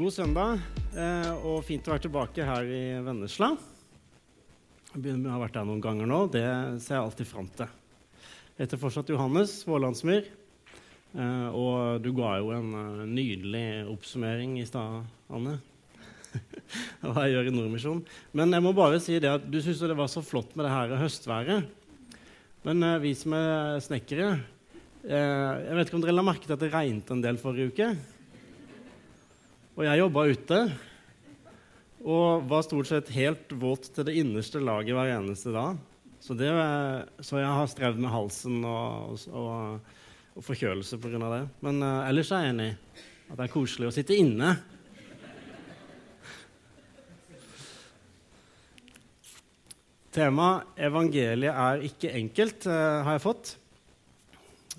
God søndag, eh, og fint å være tilbake her i Vennesla. Jeg har vært der noen ganger nå. Det ser jeg alltid fram til. Jeg heter fortsatt Johannes Vålandsmyr, eh, og du ga jo en eh, nydelig oppsummering i stad, Anne. hva jeg gjør i Nordmisjon. Men jeg må bare si det at du syns det var så flott med det her høstværet. Men vi som er snekkere Jeg vet ikke om dere la merke til at det regnet en del forrige uke? Og jeg jobba ute og var stort sett helt våt til det innerste laget hver eneste dag. Så, det, så jeg har strevd med halsen og, og, og forkjølelse pga. det. Men uh, ellers er jeg enig at det er koselig å sitte inne. Temaet 'Evangeliet er ikke enkelt' uh, har jeg fått.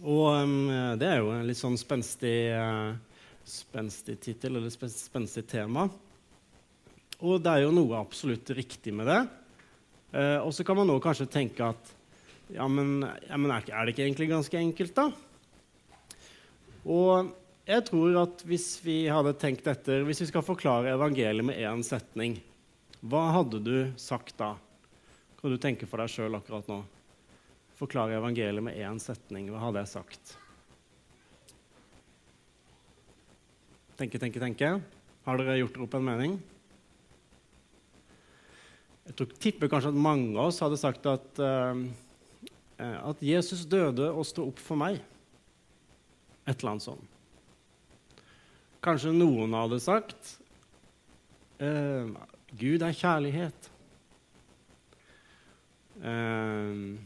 Og um, det er jo en litt sånn spenstig uh, spenstig tittel eller spenstig tema. Og det er jo noe absolutt riktig med det. Eh, og så kan man nå kanskje tenke at ja, men, ja, men er, det ikke egentlig ganske enkelt, da? Og jeg tror at hvis vi hadde tenkt etter Hvis vi skal forklare evangeliet med én setning, hva hadde du sagt da? Kan du tenke for deg sjøl akkurat nå? Forklare evangeliet med én setning. Hva hadde jeg sagt? Tenke, tenke, tenke. Har dere gjort dere opp en mening? Jeg tror, tipper kanskje at mange av oss hadde sagt at, uh, at Jesus døde og sto opp for meg. Et eller annet sånt. Kanskje noen hadde sagt uh, Gud er kjærlighet. Uh,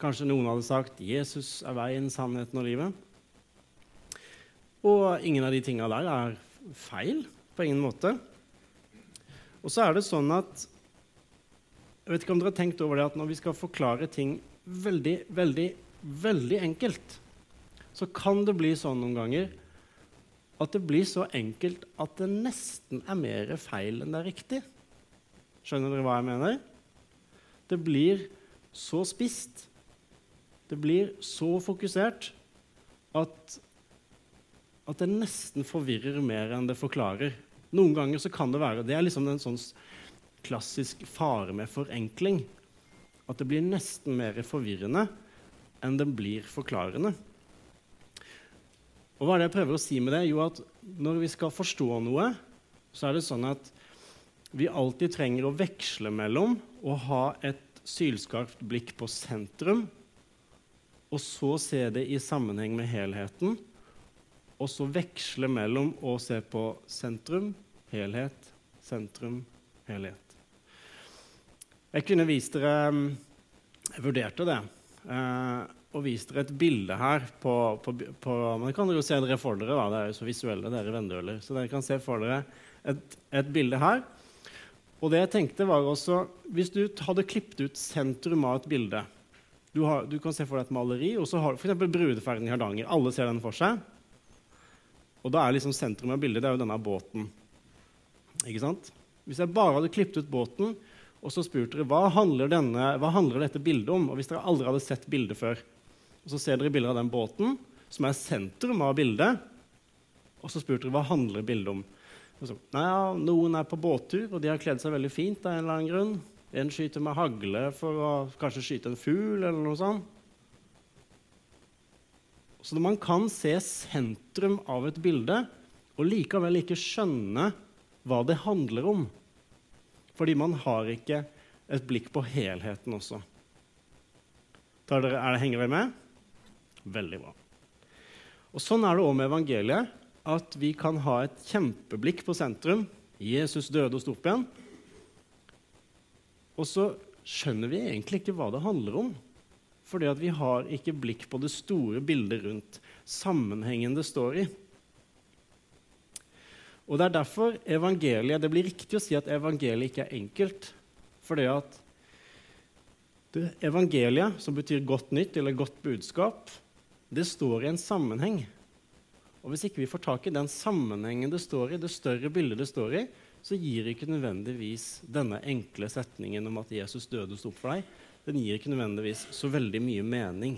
kanskje noen hadde sagt Jesus er veien, sannheten og livet. Og ingen av de tinga der er feil på ingen måte. Og så er det sånn at Jeg vet ikke om dere har tenkt over det at når vi skal forklare ting veldig, veldig, veldig enkelt, så kan det bli sånn noen ganger at det blir så enkelt at det nesten er mer feil enn det er riktig. Skjønner dere hva jeg mener? Det blir så spist, det blir så fokusert at at det nesten forvirrer mer enn det forklarer. Noen ganger så kan det være Det er liksom en sånn klassisk fare med forenkling. At det blir nesten mer forvirrende enn det blir forklarende. Og hva er det jeg prøver å si med det? Jo, at når vi skal forstå noe, så er det sånn at vi alltid trenger å veksle mellom å ha et sylskarpt blikk på sentrum, og så se det i sammenheng med helheten og så veksle mellom å se på sentrum, helhet, sentrum, helhet. Jeg kunne vist dere Jeg vurderte det. Eh, og vist dere et bilde her på, på, på Men kan jo se dere for dere. da, Det er jo så visuelle, dere vendøler. Så dere kan se for dere et, et bilde her. Og det jeg tenkte var også, Hvis du hadde klippet ut sentrum av et bilde Du, har, du kan se for deg et maleri, og så har du f.eks. brudeferden i Hardanger. Alle ser den for seg. Og da er liksom sentrum av bildet det er jo denne båten. Ikke sant? Hvis jeg bare hadde klippet ut båten og så spurt dere hva handler, denne, hva handler dette bildet om, og hvis dere aldri hadde sett bildet før, og så ser dere bilder av den båten, som er sentrum av bildet, og så spurte dere hva handler bildet om. Så, nei, ja, noen er på båttur, og de har kledd seg veldig fint av en eller annen grunn. En skyter med hagle for å kanskje skyte en fugl eller noe sånt. Så man kan se sentrum av et bilde og likevel ikke skjønne hva det handler om. Fordi man har ikke et blikk på helheten også. Dere, er det, henger dere med? Veldig bra. Og Sånn er det òg med evangeliet. At vi kan ha et kjempeblikk på sentrum. Jesus døde og sto opp igjen. Og så skjønner vi egentlig ikke hva det handler om. Fordi at vi har ikke blikk på det store bildet rundt, sammenhengen det står i. Og Det er derfor evangeliet, det blir riktig å si at evangeliet ikke er enkelt. Fordi at evangeliet, som betyr godt nytt eller godt budskap, det står i en sammenheng. Og Hvis ikke vi får tak i den sammenhengen det står i, det større bildet det står i, så gir ikke nødvendigvis denne enkle setningen om at Jesus døde og opp for deg, den gir ikke nødvendigvis så veldig mye mening.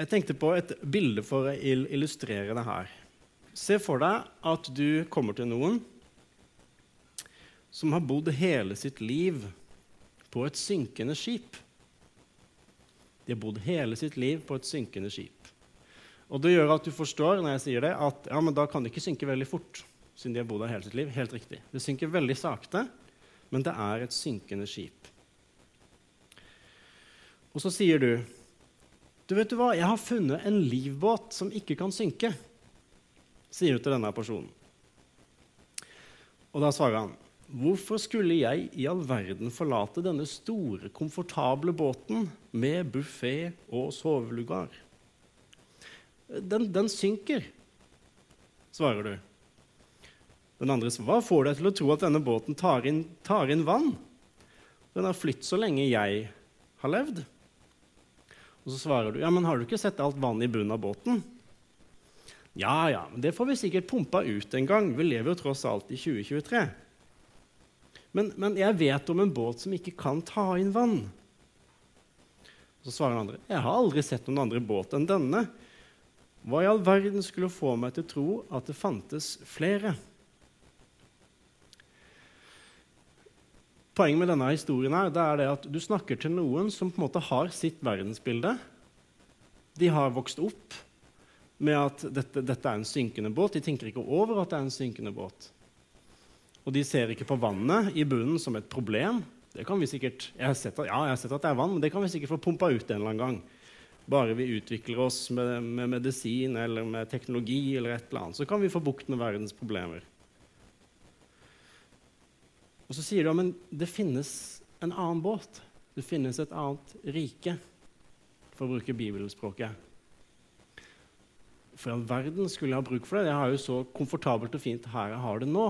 Jeg tenkte på et bilde for å illustrere det her. Se for deg at du kommer til noen som har bodd hele sitt liv på et synkende skip. De har bodd hele sitt liv på et synkende skip. Og Det gjør at du forstår når jeg sier det, at ja, men da kan det ikke synke veldig fort. siden de har bodd her hele sitt liv. Helt riktig. Det synker veldig sakte, men det er et synkende skip. Og så sier du du vet du hva, jeg har funnet en livbåt som ikke kan synke, sier du til denne personen. Og da svarer han, hvorfor skulle jeg i all verden forlate denne store, komfortable båten med buffé og sovelugar? Den, den synker, svarer du. Den andre svarer, hva får deg til å tro at denne båten tar inn, tar inn vann? Den har flytt så lenge jeg har levd. Og så svarer du ja, men har du ikke sett alt vannet i bunnen av båten? Ja, ja, men det får vi sikkert pumpa ut en gang. Vi lever jo tross alt i 2023. Men, men jeg vet om en båt som ikke kan ta inn vann. Og så svarer den andre jeg har aldri sett noen andre båt enn denne. Hva i all verden skulle få meg til å tro at det fantes flere? Poenget med denne historien her, det er det at du snakker til noen som på en måte har sitt verdensbilde. De har vokst opp med at dette, dette, er en synkende båt. De tenker ikke over at det er en synkende båt. Og de ser ikke på vannet i bunnen som et problem. Det kan vi sikkert, jeg har sett at, ja, jeg har sett at det er vann, men det kan vi sikkert få pumpa ut en eller annen gang. Bare vi utvikler oss med, med medisin eller med teknologi, eller et eller annet, så kan vi få bukt med verdens problemer. Og så sier du at det finnes en annen båt. Det finnes et annet rike, for å bruke bibelspråket. For all verden skulle jeg ha bruk for det. Jeg har jo så komfortabelt og fint her jeg har det nå.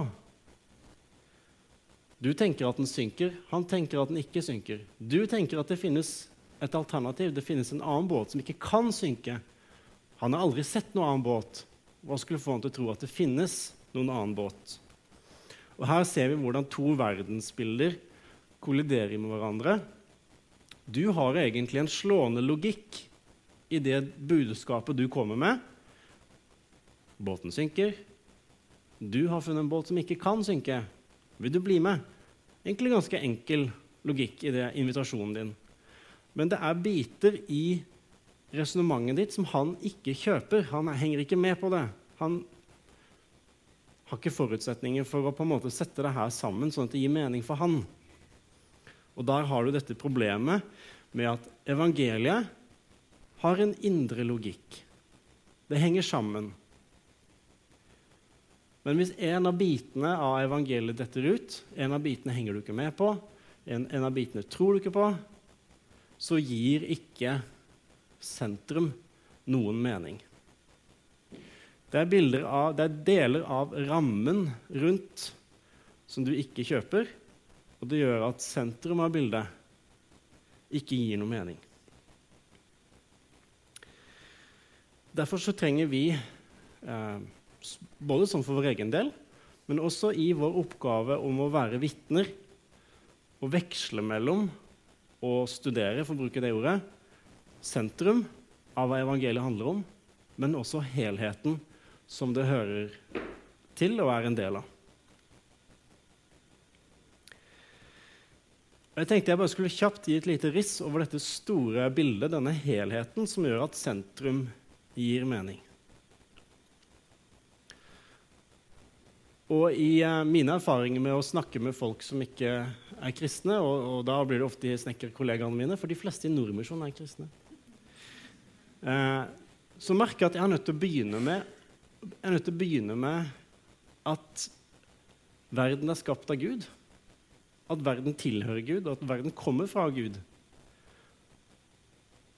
Du tenker at den synker, han tenker at den ikke synker. Du tenker at det finnes et alternativ, det finnes en annen båt som ikke kan synke. Han har aldri sett noen annen båt. Hva skulle få han til å tro at det finnes noen annen båt? Og Her ser vi hvordan to verdensbilder kolliderer med hverandre. Du har egentlig en slående logikk i det budskapet du kommer med. Båten synker. Du har funnet en båt som ikke kan synke. Vil du bli med? Egentlig ganske enkel logikk i det invitasjonen din. Men det er biter i resonnementet ditt som han ikke kjøper. Han henger ikke med på det. Han har ikke forutsetninger for å på en måte sette det her sammen sånn at det gir mening for han. Og der har du dette problemet med at evangeliet har en indre logikk. Det henger sammen. Men hvis en av bitene av evangeliet detter ut, en av bitene henger du ikke med på, en, en av bitene tror du ikke på, så gir ikke sentrum noen mening. Det er, av, det er, deler av rammen rundt som du ikke kjøper, og det gjør at sentrum av bildet ikke gir noe mening. Derfor så trenger vi, eh, både sånn for vår egen del, men også i vår oppgave om å være vitner, å veksle mellom og studere, for å bruke det ordet, sentrum av hva evangeliet handler om, men også helheten som det hører til og er en del av. Jeg tenkte jeg bare skulle kjapt gi et lite riss over dette store bildet, denne helheten, som gjør at sentrum gir mening. Og i uh, mine erfaringer med å snakke med folk som ikke er kristne, og, og da blir det ofte snekkerkollegaene mine, for de fleste i Nordmisjonen er kristne, eh, så merker jeg at jeg er nødt til å begynne med jeg er nødt til å begynne med at verden er skapt av Gud. At verden tilhører Gud, og at verden kommer fra Gud.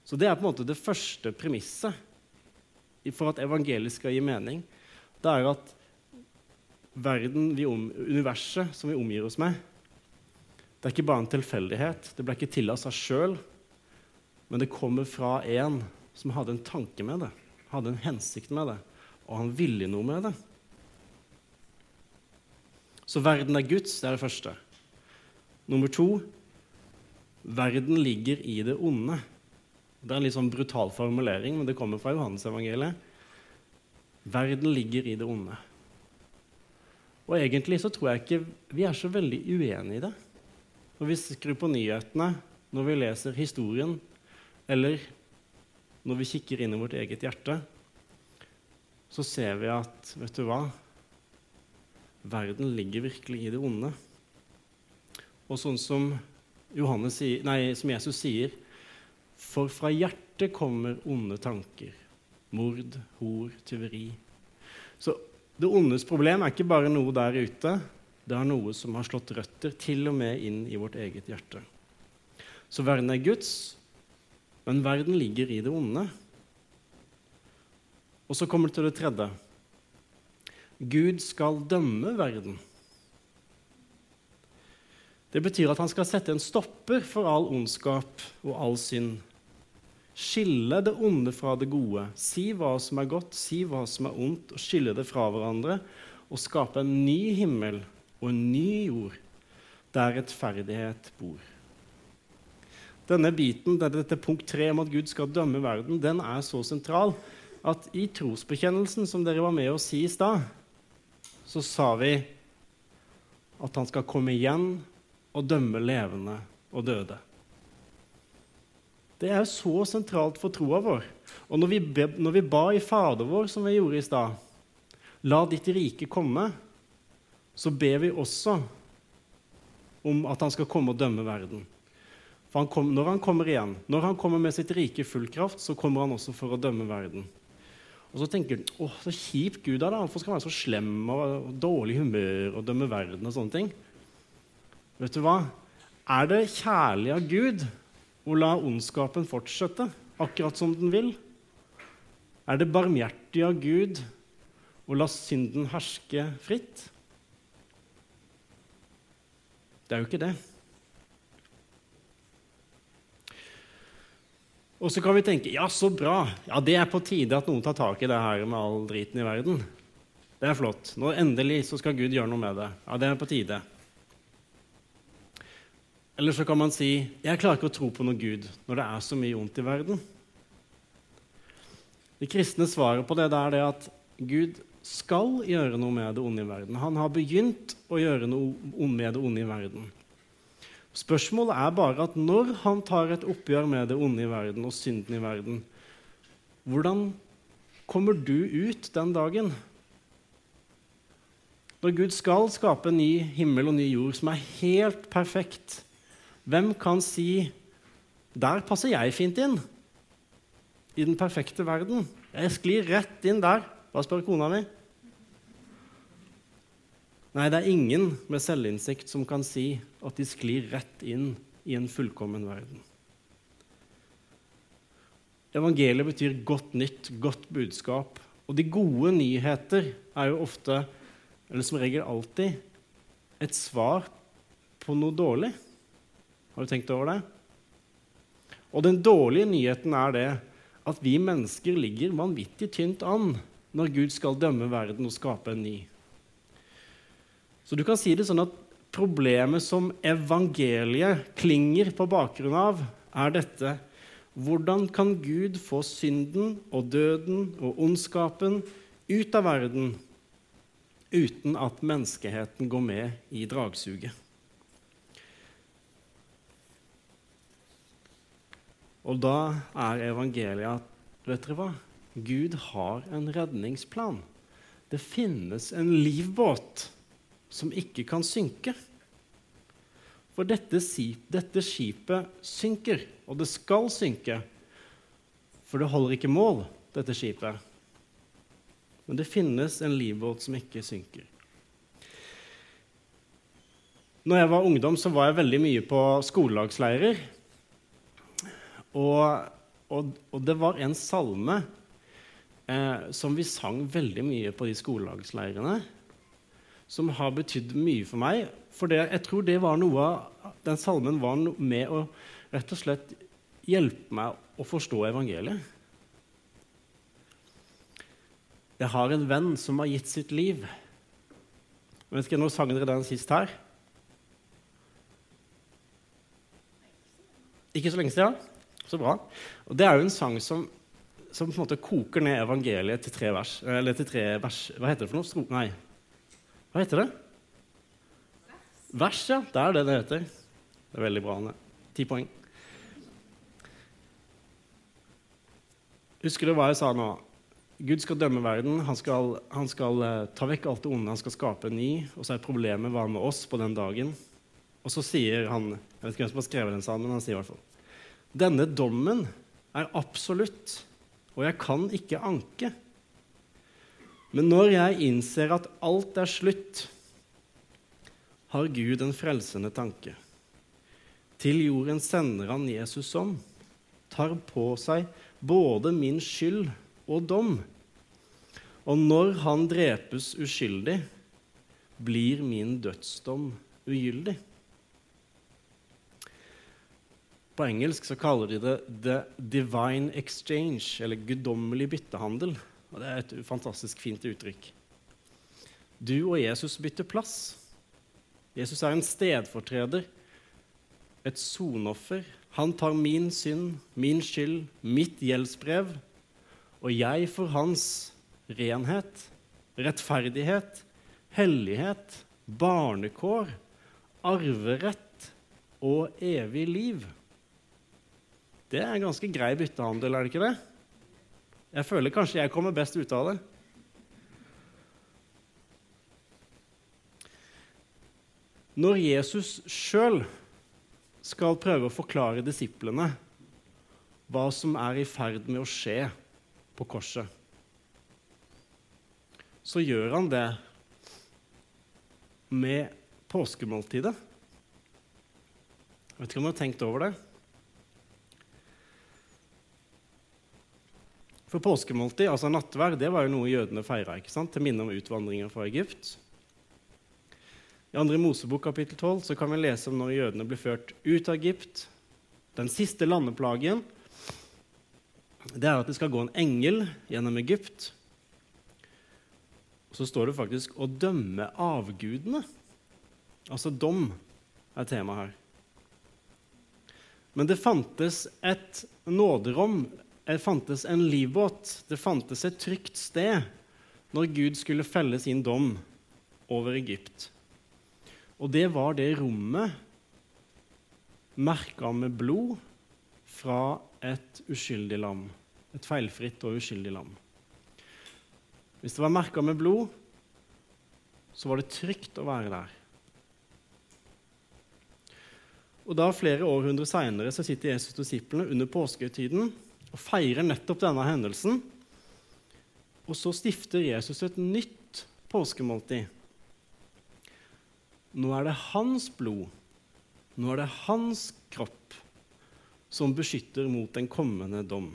Så det er på en måte det første premisset for at evangeliet skal gi mening. Det er at verden, universet som vi omgir oss med, det er ikke bare en tilfeldighet. Det ble ikke til av seg sjøl, men det kommer fra en som hadde en tanke med det, hadde en hensikt med det og han ville noe med det. Så verden er Guds, det er det første. Nummer to verden ligger i det onde. Det er en litt sånn brutal formulering, men det kommer fra Johannes-evangeliet. Verden ligger i det onde. Og egentlig så tror jeg ikke vi er så veldig uenige i det. Når vi skrur på nyhetene, når vi leser historien, eller når vi kikker inn i vårt eget hjerte, så ser vi at vet du hva? Verden ligger virkelig i det onde. Og sånn som, sier, nei, som Jesus sier For fra hjertet kommer onde tanker. Mord, hor, tyveri. Så det ondes problem er ikke bare noe der ute. Det er noe som har slått røtter til og med inn i vårt eget hjerte. Så verden er Guds, men verden ligger i det onde. Og så kommer det til det tredje. Gud skal dømme verden. Det betyr at han skal sette en stopper for all ondskap og all synd. Skille det onde fra det gode, si hva som er godt, si hva som er ondt, og skille det fra hverandre, og skape en ny himmel og en ny jord der rettferdighet bor. Denne biten, dette punkt tre om at Gud skal dømme verden, den er så sentral at i trosbekjennelsen, som dere var med å si i stad, så sa vi at han skal komme igjen og dømme levende og døde. Det er så sentralt for troa vår. Og når vi, be, når vi ba i Fader vår, som vi gjorde i stad, la ditt rike komme, så ber vi også om at han skal komme og dømme verden. For han kom, når han kommer igjen, når han kommer med sitt rike full kraft, så kommer han også for å dømme verden. Og så tenker du åh, så kjip Gud er, da. Hvorfor skal han være så slem og dårlig humør og dømme verden og sånne ting? Vet du hva? Er det kjærlig av Gud å la ondskapen fortsette akkurat som den vil? Er det barmhjertig av Gud å la synden herske fritt? Det er jo ikke det. Og så kan vi tenke ja, så bra. Ja, Det er på tide at noen tar tak i det her med all driten i verden. Det er flott. Nå Endelig så skal Gud gjøre noe med det. Ja, Det er på tide. Eller så kan man si jeg klarer ikke å tro på noe Gud når det er så mye ondt i verden. Det kristne svaret på det er det at Gud skal gjøre noe med det onde i verden. Han har begynt å gjøre noe med det onde i verden. Spørsmålet er bare at når han tar et oppgjør med det onde i verden og synden i verden, hvordan kommer du ut den dagen? Når Gud skal skape en ny himmel og ny jord som er helt perfekt, hvem kan si 'Der passer jeg fint inn'? I den perfekte verden. Jeg sklir rett inn der. Hva spør kona mi? Nei, det er ingen med selvinnsikt som kan si at de sklir rett inn i en fullkommen verden. Evangeliet betyr godt nytt, godt budskap. Og de gode nyheter er jo ofte, eller som regel alltid, et svar på noe dårlig. Har du tenkt over det? Og den dårlige nyheten er det at vi mennesker ligger vanvittig tynt an når Gud skal dømme verden og skape en ny. Så du kan si det sånn at problemet som evangeliet klinger på bakgrunn av, er dette hvordan kan Gud få synden og døden og ondskapen ut av verden uten at menneskeheten går med i dragsuget? Og da er evangeliet at vet dere hva? Gud har en redningsplan. Det finnes en livbåt som ikke kan synke. For dette, dette, skipet synker, og det skal synke. For det holder ikke mål, dette skipet. Men det finnes en livbåt som ikke synker. Når jeg var ungdom, så var jeg veldig mye på skolelagsleirer. Og, og, og det var en salme eh, som vi sang veldig mye på de skolelagsleirene, som har betydd mye for meg. For det, jeg tror det var noe den salmen var med å rett og slett hjelpe meg å forstå evangeliet. Jeg har en venn som har gitt sitt liv. Jeg skal jeg nå sange dere den sist her? Ikke så lenge siden? Så bra. Og det er jo en sang som, som på en måte koker ned evangeliet til tre vers. Eller til tre vers Hva heter det for noe? Nei. Hva heter det? Vers, ja. Det er det det heter. Det er veldig bra. Anne. Ti poeng. Husker du hva jeg sa nå? Gud skal dømme verden. Han skal, han skal uh, ta vekk alt det onde. Han skal skape en ny. Og så er problemet hva med oss på den dagen? Og så sier han Jeg vet ikke hvem som har skrevet den sammen, men han sier i hvert fall Denne dommen er absolutt, og jeg kan ikke anke. Men når jeg innser at alt er slutt, har Gud en frelsende tanke. Til jorden sender han Jesus som tar på seg både min skyld og dom. Og når han drepes uskyldig, blir min dødsdom ugyldig. På engelsk så kaller de det 'the divine exchange', eller guddommelig byttehandel. Og Det er et fantastisk fint uttrykk. Du og Jesus bytter plass. Jesus er en stedfortreder, et sonoffer han tar min synd, min skyld, mitt gjeldsbrev, og jeg for hans renhet, rettferdighet, hellighet, barnekår, arverett og evig liv. Det er en ganske grei byttehandel, er det ikke det? Jeg føler kanskje jeg kommer best ut av det. Når Jesus sjøl skal prøve å forklare disiplene hva som er i ferd med å skje på korset, så gjør han det med påskemåltidet. Jeg vet ikke om du har tenkt over det? For påskemåltid, altså nattverd, det var jo noe jødene feira til minne om utvandringa fra Egypt. I 2. Mosebok kapittel 12 så kan vi lese om når jødene blir ført ut av Egypt. Den siste landeplagen det er at det skal gå en engel gjennom Egypt. Og så står det faktisk 'å dømme avgudene'. Altså dom er temaet her. Men det fantes et nåderom, det fantes en livbåt, det fantes et trygt sted når Gud skulle felle sin dom over Egypt. Og det var det rommet merka med blod fra et uskyldig lam. Et feilfritt og uskyldig lam. Hvis det var merka med blod, så var det trygt å være der. Og da Flere århundrer seinere sitter Jesus og disiplene under påskehøytiden og feirer nettopp denne hendelsen. Og så stifter Jesus et nytt påskemåltid nå er det hans blod, nå er det hans kropp, som beskytter mot den kommende dom.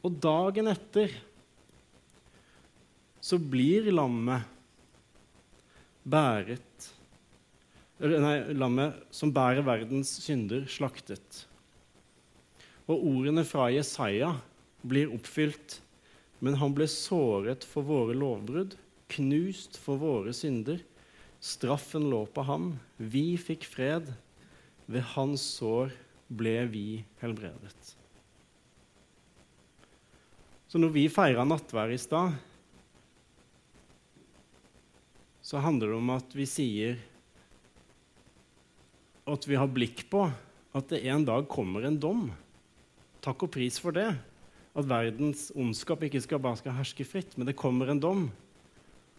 Og dagen etter så blir lammet bæret Nei, lammet som bærer verdens synder, slaktet. Og ordene fra Jesaja blir oppfylt. Men han ble såret for våre lovbrudd, knust for våre synder. Straffen lå på ham. Vi fikk fred. Ved hans sår ble vi helbredet. Så når vi feira nattvær i stad, så handler det om at vi sier at vi har blikk på at det en dag kommer en dom. Takk og pris for det. At verdens ondskap ikke skal bare skal herske fritt, men det kommer en dom.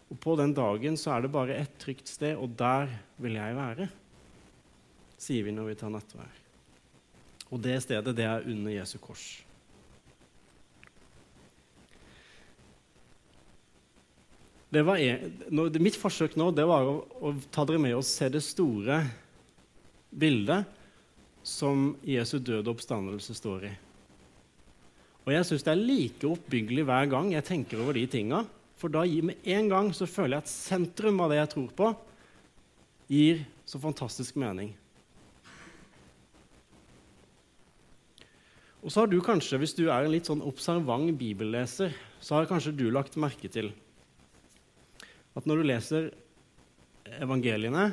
Og på den dagen så er det bare ett trygt sted, og der vil jeg være, sier vi når vi tar nattvær. Og det stedet, det er under Jesu kors. Det var nå, mitt forsøk nå det var å, å ta dere med og se det store bildet som Jesu døde oppstandelse står i. Og jeg syns det er like oppbyggelig hver gang jeg tenker over de tinga. For da med en gang så føler jeg at sentrum av det jeg tror på, gir så fantastisk mening. Og så har du kanskje, Hvis du er en litt sånn observant bibelleser, så har kanskje du lagt merke til at når du leser evangeliene,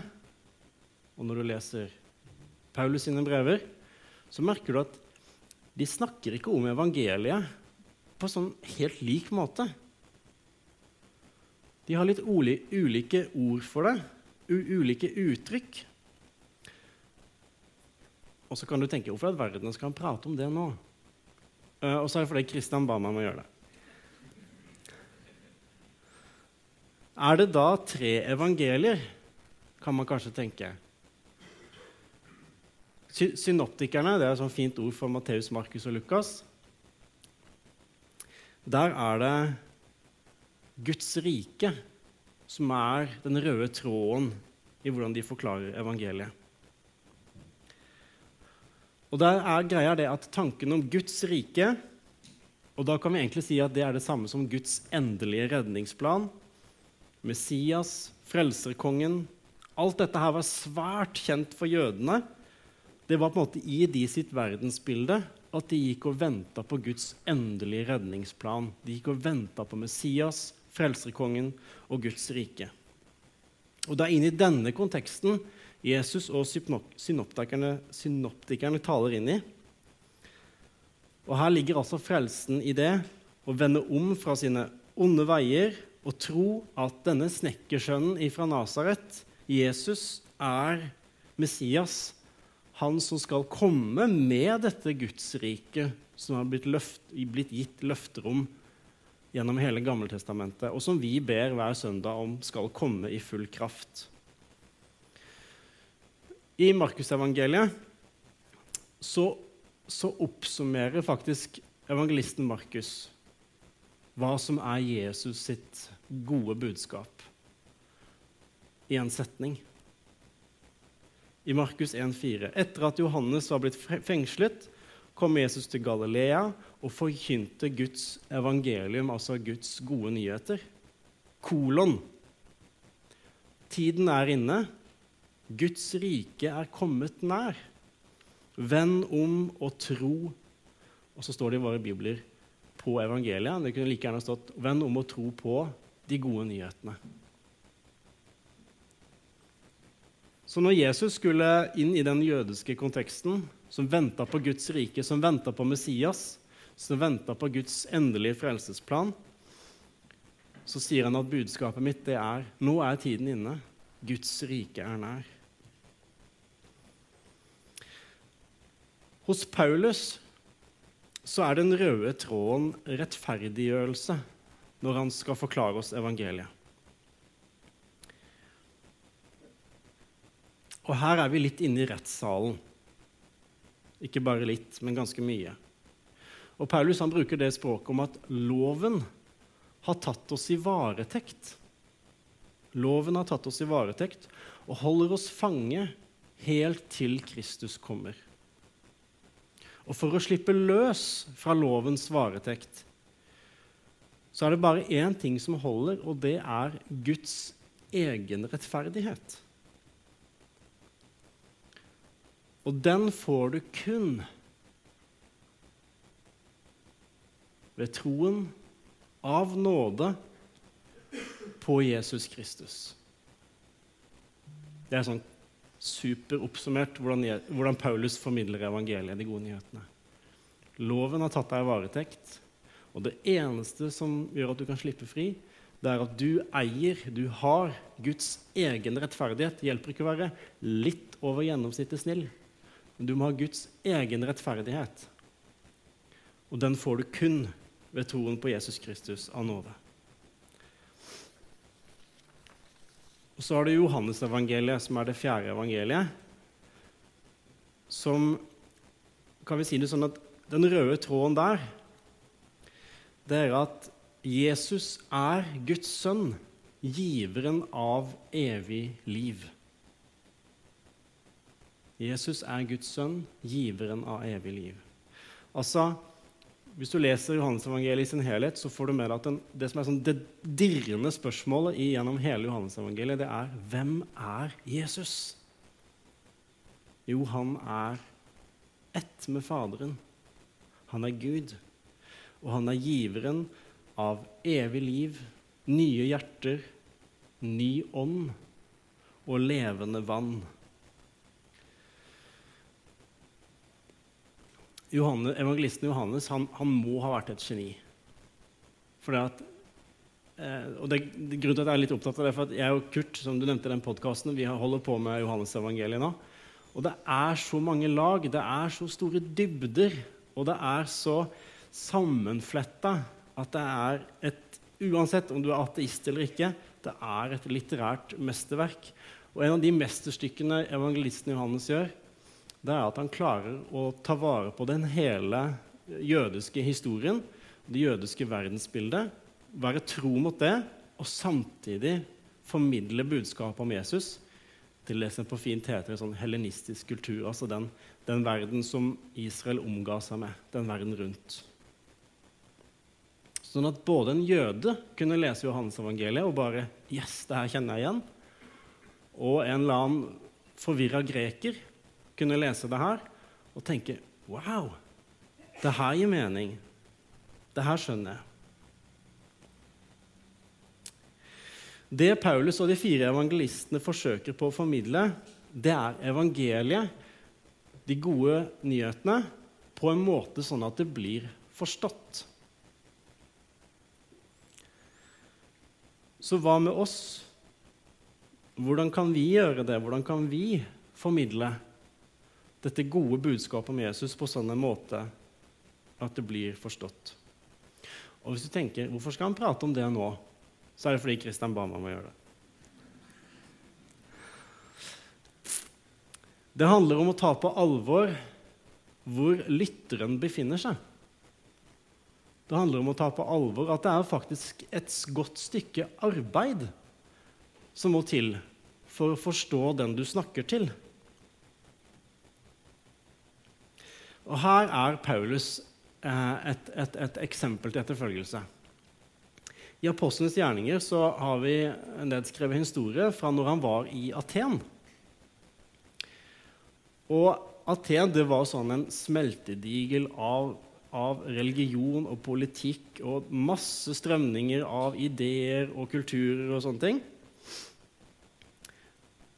og når du leser Paulus sine brever, så merker du at de snakker ikke om evangeliet på sånn helt lik måte. De har litt ulike ord for det, ulike uttrykk. Og så kan du tenke hvorfor i verden skal han prate om det nå? Uh, og så er det fordi Kristian ba meg om å gjøre det. Er det da tre evangelier, kan man kanskje tenke. Synoptikerne det er et sånt fint ord for Matteus, Markus og Lukas. Der er det Guds rike som er den røde tråden i hvordan de forklarer evangeliet. Og der er greia det at Tanken om Guds rike og da kan vi egentlig si at det er det samme som Guds endelige redningsplan. Messias, frelserkongen Alt dette her var svært kjent for jødene. Det var på en måte i de sitt verdensbilde at de gikk og venta på Guds endelige redningsplan. De gikk og venta på Messias, frelserkongen og Guds rike. Og Det er inn i denne konteksten Jesus og synoptikerne, synoptikerne taler inn i. Og Her ligger altså frelsen i det å vende om fra sine onde veier og tro at denne snekkersønnen fra Nasaret, Jesus, er Messias, han som skal komme med dette Gudsriket som har blitt, løft, blitt gitt løfter om gjennom hele Gammeltestamentet, og som vi ber hver søndag om skal komme i full kraft. I Markusevangeliet så, så oppsummerer faktisk evangelisten Markus hva som er Jesus sitt gode budskap, i en setning. I Markus 1,4.: Etter at Johannes var blitt fengslet, kom Jesus til Galilea og forkynte Guds evangelium, altså Guds gode nyheter. Kolon. Tiden er inne. Guds rike er kommet nær. Vend om og tro. Og så står det i våre bibler på evangeliet. Det kunne like gjerne stått 'Vend om å tro på de gode nyhetene'. Så når Jesus skulle inn i den jødiske konteksten, som venta på Guds rike, som venta på Messias, som venta på Guds endelige frelsesplan, så sier han at budskapet mitt det er nå er tiden inne. Guds rike er nær. Hos Paulus så er den røde tråden rettferdiggjørelse når han skal forklare oss evangeliet. Og her er vi litt inne i rettssalen. Ikke bare litt, men ganske mye. Og Paulus han bruker det språket om at loven har tatt oss i varetekt. Loven har tatt oss i varetekt og holder oss fange helt til Kristus kommer. Og for å slippe løs fra lovens varetekt så er det bare én ting som holder, og det er Guds egen rettferdighet. Og den får du kun ved troen av nåde på Jesus Kristus. Det er sånn superoppsummert hvordan, hvordan Paulus formidler evangeliet, de gode nyhetene. Loven har tatt deg i varetekt, og det eneste som gjør at du kan slippe fri, det er at du eier, du har Guds egen rettferdighet. Hjelper ikke å være litt over gjennomsnittet snill, men du må ha Guds egen rettferdighet. Og den får du kun ved troen på Jesus Kristus av nåde. Og så har du Johannesevangeliet, som er det fjerde evangeliet. Som kan vi si det sånn at Den røde tråden der det er at Jesus er Guds sønn, giveren av evig liv. Jesus er Guds sønn, giveren av evig liv. Altså, hvis du leser Johannesevangeliet i sin helhet, så får du med deg at den, det som er sånn det dirrende spørsmålet gjennom hele Johannesevangeliet, det er hvem er Jesus? Jo, han er ett med Faderen. Han er Gud. Og han er giveren av evig liv, nye hjerter, ny ånd og levende vann. Johannes, evangelisten Johannes han, han, må ha vært et geni. Fordi at, eh, og det, Grunnen til at jeg er litt opptatt av det, for at jeg og Kurt som du nevnte i den podcasten, vi holder på med Johannes evangeliet nå. Og det er så mange lag, det er så store dybder, og det er så sammenfletta at det er et Uansett om du er ateist eller ikke, det er et litterært mesterverk. Og en av de mesterstykkene evangelisten Johannes gjør, det er at han klarer å ta vare på den hele jødiske historien, det jødiske verdensbildet, være tro mot det, og samtidig formidle budskapet om Jesus til det som på fint heter en sånn helenistisk kultur, altså den, den verden som Israel omga seg med, den verden rundt. Sånn at både en jøde kunne lese Johannes evangeliet og bare Yes, det her kjenner jeg igjen. Og en eller annen forvirra greker kunne lese det her og tenke Wow! Det her gir mening. Det her skjønner jeg. Det Paulus og de fire evangelistene forsøker på å formidle, det er evangeliet, de gode nyhetene, på en måte sånn at det blir forstått. Så hva med oss? Hvordan kan vi gjøre det? Hvordan kan vi formidle dette gode budskapet om Jesus på sånn en måte at det blir forstått. Og hvis du tenker hvorfor skal han prate om det nå, så er det fordi Kristian ba meg om å gjøre det. Det handler om å ta på alvor hvor lytteren befinner seg. Det handler om å ta på alvor at det er faktisk et godt stykke arbeid som må til for å forstå den du snakker til. Og Her er Paulus eh, et, et, et, eksempel til etterfølgelse. I Apostlenes gjerninger så har vi nedskrevet historie fra når han var i Aten. Og Aten det var sånn en smeltedigel av, av religion og politikk og masse strømninger av ideer og kulturer og sånne ting.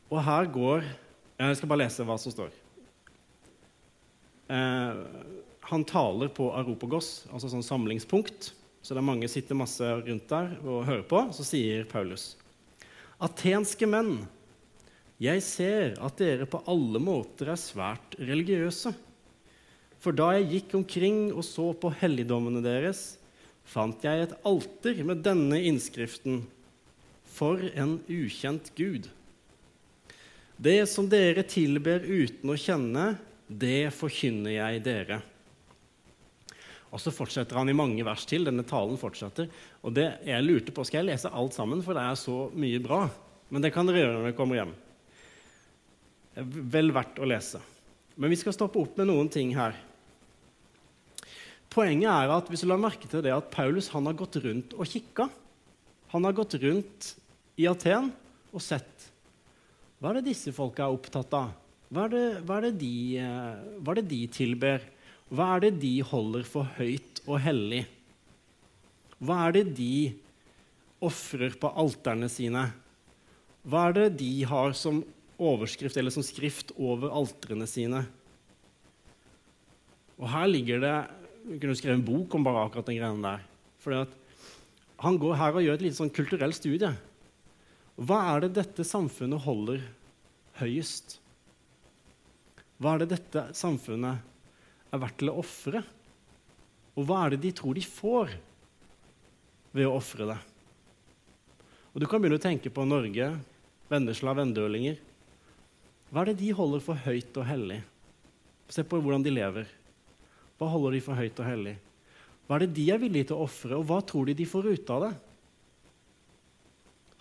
Og her går Jeg skal bare lese hva som står. Eh, han taler på Aropagos, altså sånn samlingspunkt. Så det er mange sitter masse rundt der og hører på. Så sier Paulus.: Atenske menn, jeg ser at dere på alle måter er svært religiøse. For da jeg gikk omkring og så på helligdommene deres, fant jeg et alter med denne innskriften For en ukjent Gud. Det som dere tilber uten å kjenne, det forkynner jeg dere. Og så fortsetter han i mange vers til. Denne talen fortsetter. Og det jeg lurte på, Skal jeg lese alt sammen, for det er så mye bra? Men det kan dere gjøre når dere kommer hjem. Vel verdt å lese. Men vi skal stoppe opp med noen ting her. Poenget er at hvis du la merke til det at Paulus han har gått rundt og kikka Han har gått rundt i Aten og sett hva er det disse folka er opptatt av. Hva er, det, hva, er de, eh, hva er det de tilber? Hva er det de holder for høyt og hellig? Hva er det de ofrer på alterne sine? Hva er det de har som overskrift eller som skrift over altrene sine? Og her ligger det Vi kunne skrevet en bok om bare akkurat den greia der. At han går her og gjør et lite sånn kulturelt studie. Hva er det dette samfunnet holder høyest? Hva er det dette samfunnet er verdt til å ofre? Og hva er det de tror de får ved å ofre det? Og Du kan begynne å tenke på Norge, Vennesla, vendølinger. Hva er det de holder for høyt og hellig? Se på hvordan de lever. Hva holder de for høyt og hellig? Hva er det de er villige til å ofre, og hva tror de de får ut av det?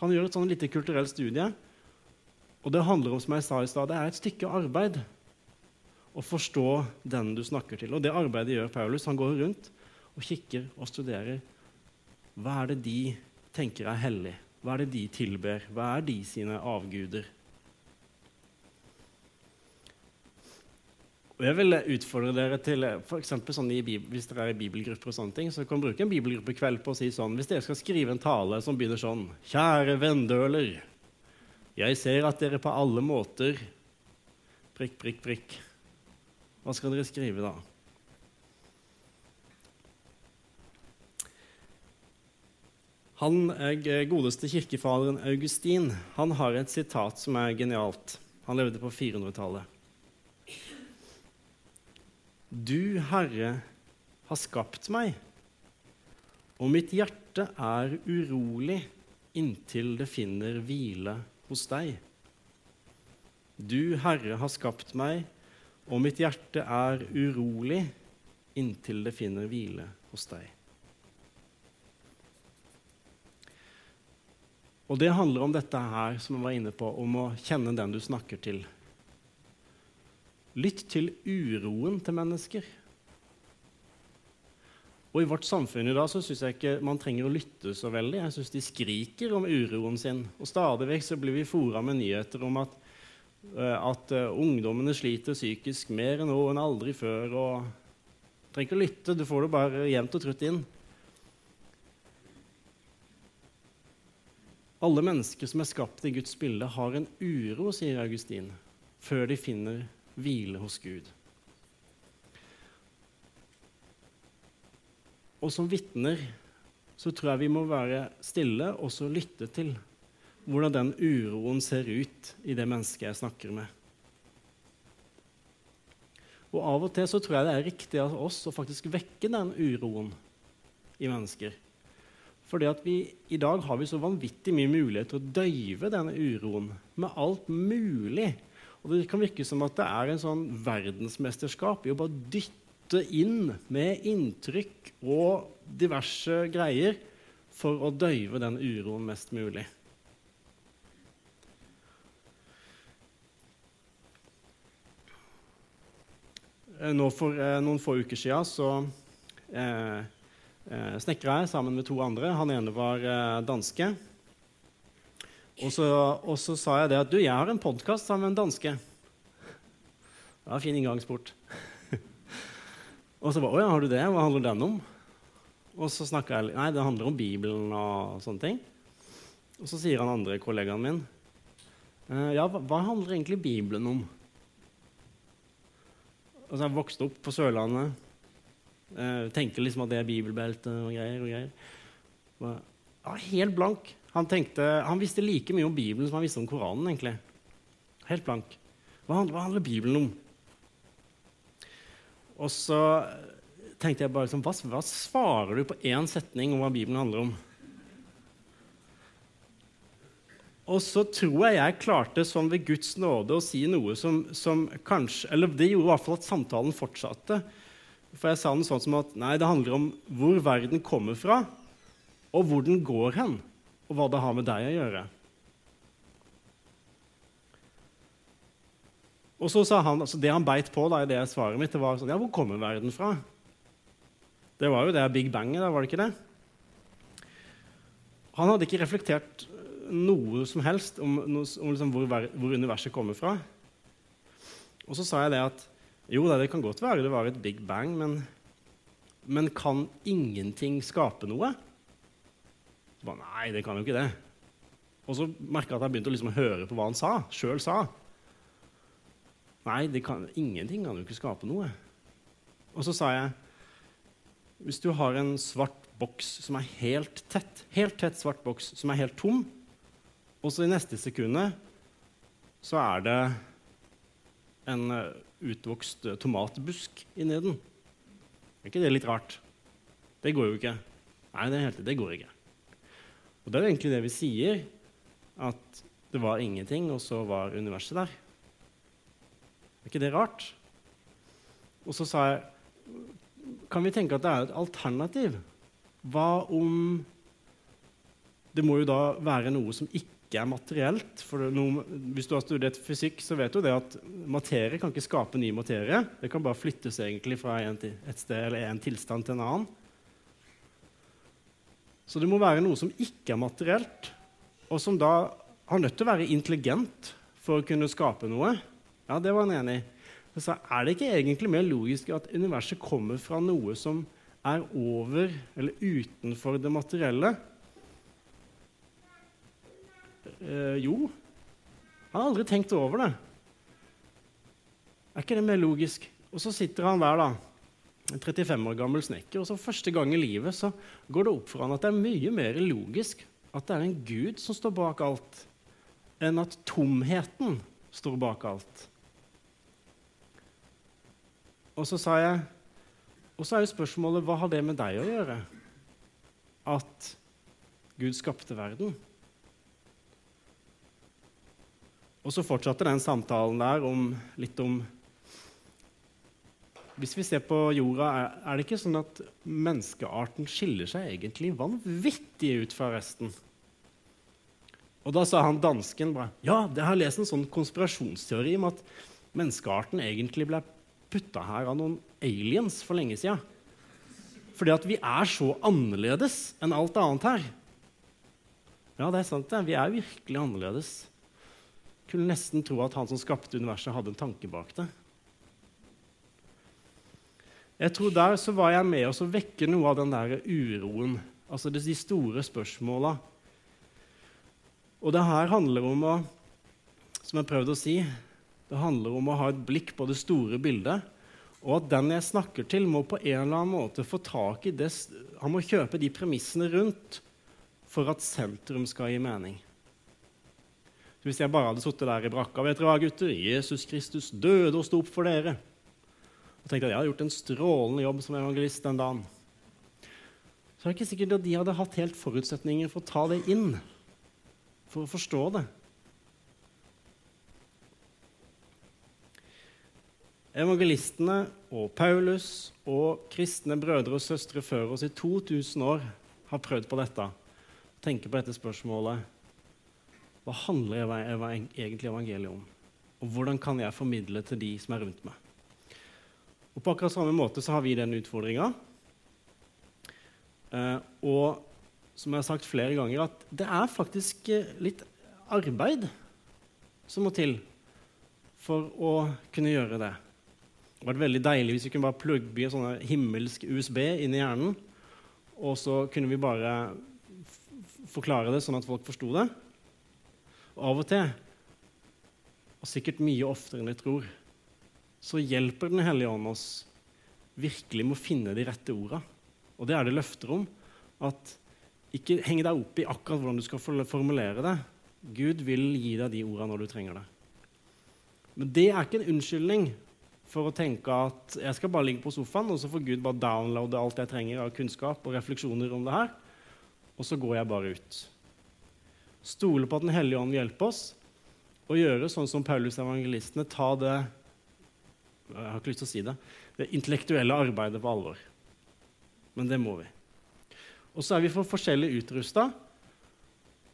Han gjør et sånn lite kulturelt studie, og det handler om som jeg sa i sted, det er et stykke arbeid å forstå den du snakker til. Og det arbeidet gjør Paulus. Han går rundt og kikker og studerer. Hva er det de tenker er hellig? Hva er det de tilber? Hva er de sine avguder? Og jeg vil utfordre dere til for sånn i, Hvis dere er i bibelgrupper, og sånne ting, så kan dere bruke en bibelgruppekveld på å si sånn Hvis dere skal skrive en tale som begynner sånn Kjære vendøler. Jeg ser at dere på alle måter Prikk, prikk, prikk. Hva skal dere skrive da? Han er eh, godeste kirkefaderen Augustin han har et sitat som er genialt. Han levde på 400-tallet. Du, Herre, har skapt meg, og mitt hjerte er urolig inntil det finner hvile hos deg. Du, Herre, har skapt meg, og mitt hjerte er urolig inntil det finner hvile hos deg. Og det handler om dette her som jeg var inne på, om å kjenne den du snakker til. Lytt til uroen til mennesker. Og I vårt samfunn i dag så syns jeg ikke man trenger å lytte så veldig. Jeg syns de skriker om uroen sin. Og stadig vekk så blir vi fora med nyheter om at, at uh, ungdommene sliter psykisk mer enn nå enn aldri før. og trenger ikke å lytte, du får det bare jevnt og trutt inn. Alle mennesker som er skapt i Guds bilde, har en uro, sier Augustin, før de finner hvile hos Gud. Og som vitner så tror jeg vi må være stille og så lytte til hvordan den uroen ser ut i det mennesket jeg snakker med. Og Av og til så tror jeg det er riktig av oss å faktisk vekke den uroen i mennesker. Fordi at vi, I dag har vi så vanvittig mye mulighet til å døyve denne uroen med alt mulig. Og Det kan virke som at det er en sånn verdensmesterskap i å bare dytte inn med inntrykk og diverse greier for å døyve den uroen mest mulig. Nå For eh, noen få uker siden så eh, eh, snekra jeg sammen med to andre. Han ene var eh, danske. Og så, og så, sa jeg det at du, jeg har en podkast sammen med en danske. Det var en fin inngangsport. og så bare Å ja, har du det? Hva handler den om? Og så snakka jeg Nei, det handler om Bibelen og sånne ting. Og så sier han andre kollegaen min eh, Ja, hva, hva handler egentlig Bibelen om? Altså, jeg vokste opp på Sørlandet. Uh, tenker liksom at det er bibelbelte og greier. og greier. Og, ja, helt blank. Han, tenkte, han, visste like mye om Bibelen som han visste om Koranen. egentlig. Helt blank. Hva hva handler Bibelen om? Og så tenkte jeg bare sånn, hva, hva svarer du på én setning om hva Bibelen handler om? Og så tror jeg jeg klarte sånn ved Guds nåde å si noe som, som kanskje Eller det gjorde i hvert fall at samtalen fortsatte. For jeg sa den sånn som at nei, det handler om hvor verden kommer fra, og hvor den går hen, og hva det har med deg å gjøre. Og så sa han, altså Det han beit på da, i det svaret mitt, det var sånn Ja, hvor kommer verden fra? Det var jo det Big Banget, da, var det ikke det? Han hadde ikke reflektert noe som helst om, om liksom hvor, hvor universet kommer fra. Og så sa jeg det at jo det kan godt være det var et big bang, men, men kan ingenting skape noe? Så bare, Nei, det kan jo ikke det. Og så merka jeg at jeg begynte å liksom høre på hva han sa, sjøl sa. Nei, kan, ingenting kan jo ikke skape noe. Og så sa jeg hvis du har en svart boks som er helt tett, helt tett svart boks som er helt tom, og så i neste sekundet så er det en utvokst eh, tomatbusk inni den. Er ikke det litt rart? Det går jo ikke. Nei, det, helt, det går ikke. Og det er egentlig det vi sier, at det var ingenting, og så var universet der. Er ikke det rart? Og så sa jeg Kan vi tenke at det er et alternativ? Hva om Det må jo da være noe som ikke ikke er materielt. For noe, hvis du har studert fysikk, så vet du det at materie kan ikke skape ny materie. Det kan bare flyttes egentlig fra en, et sted eller en tilstand til en annen. Så det må være noe som ikke er materielt, og som da har nødt til å være intelligent for å kunne skape noe. Ja, det var han enig i. Så er det ikke egentlig mer logisk at universet kommer fra noe som er over eller utenfor det materielle? Eh, jo, han har aldri tenkt over det. Er ikke det mer logisk? Og så sitter han der, da. en 35 år gammel snekker. Og så første gang i livet så går det opp for han at det er mye mer logisk at det er en gud som står bak alt, enn at tomheten står bak alt. Og så sa jeg Og så er jo spørsmålet hva har det med deg å gjøre? At Gud skapte verden? Og så fortsatte den samtalen der om, litt om Hvis vi ser på jorda, er, det ikke sånn at menneskearten skiller seg egentlig vanvittig ut fra resten? Og da sa han dansken bare Ja, jeg har lest en sånn konspirasjonsteori om at menneskearten egentlig ble putta her av noen aliens for lenge sida. Fordi at vi er så annerledes enn alt annet her. Ja, det er sant. det. Vi er virkelig annerledes. Kunne nesten tro at han som skapte universet, hadde en tanke bak det. Jeg tror Der så var jeg med oss å vekke noe av den der uroen. Altså de store spørsmåla. Og det her handler om å Som jeg prøvde å si Det handler om å ha et blikk på det store bildet. Og at den jeg snakker til, må på en eller annen måte få tak i det Han må kjøpe de premissene rundt for at sentrum skal gi mening. Hvis jeg bare hadde sittet der i brakka Vet dere hva, gutter? Jesus Kristus døde og sto opp for dere. Og tenkte at jeg hadde gjort en strålende jobb som evangelist den dagen. Så er det ikke sikkert at de hadde hatt helt forutsetninger for å ta det inn, for å forstå det. Evangelistene og Paulus og kristne brødre og søstre før oss i 2000 år har prøvd på dette. Tenker på dette spørsmålet hva handler egentlig evangeliet om? Og hvordan kan jeg formidle til de som er rundt meg? Og På akkurat samme måte så har vi den utfordringa. Eh, og som jeg har sagt flere ganger, at det er faktisk eh, litt arbeid som må til for å kunne gjøre det. Det hadde vært veldig deilig hvis vi kunne bare plugge sånn himmelsk USB inn i hjernen, og så kunne vi bare forklare det sånn at folk forsto det. Av og til, og sikkert mye oftere enn vi tror, så hjelper Den hellige ånd oss virkelig med å finne de rette orda. Og det er det løfter om. At ikke heng deg opp i akkurat hvordan du skal formulere det. Gud vil gi deg de orda når du trenger det. Men det er ikke en unnskyldning for å tenke at jeg skal bare ligge på sofaen, og så får Gud bare downloade alt jeg trenger av kunnskap og refleksjoner om det her, og så går jeg bare ut stole på at Den hellige ånd hjelper oss, og gjøre sånn som Paulus evangelistene, ta det jeg har ikke lyst til å si det, det intellektuelle arbeidet på alvor. Men det må vi. Og så er vi for forskjellig utrusta,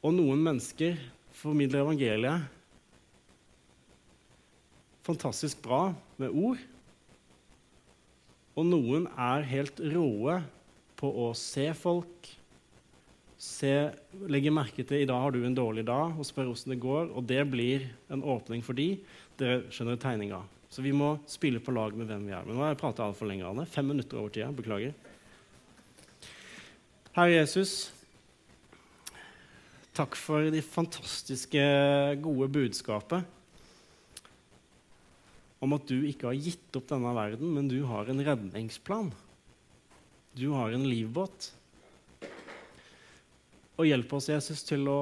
og noen mennesker formidler evangeliet fantastisk bra med ord. Og noen er helt råe på å se folk, se, legge merke til i dag har du en dårlig dag, og spør hvordan det går. Og det blir en åpning for de. Dere skjønner tegninga. Så vi må spille på lag med hvem vi er. Men nå har jeg prata altfor lenge. Anne. Fem minutter over tida. Beklager. Herre Jesus, takk for de fantastiske, gode budskapet om at du ikke har gitt opp denne verden, men du har en redningsplan. Du har en livbåt. Og hjelp oss, Jesus, til å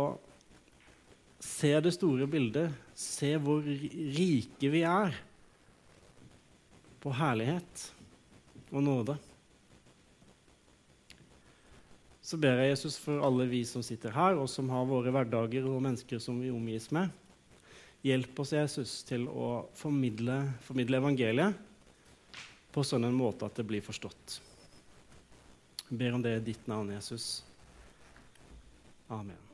se det store bildet, se hvor rike vi er på herlighet og nåde. Så ber jeg Jesus for alle vi som sitter her, og som har våre hverdager og mennesker som vi omgis med. Hjelp oss, Jesus, til å formidle, formidle evangeliet på sånn en måte at det blir forstått. Jeg ber om det i ditt navn, Jesus. Amen.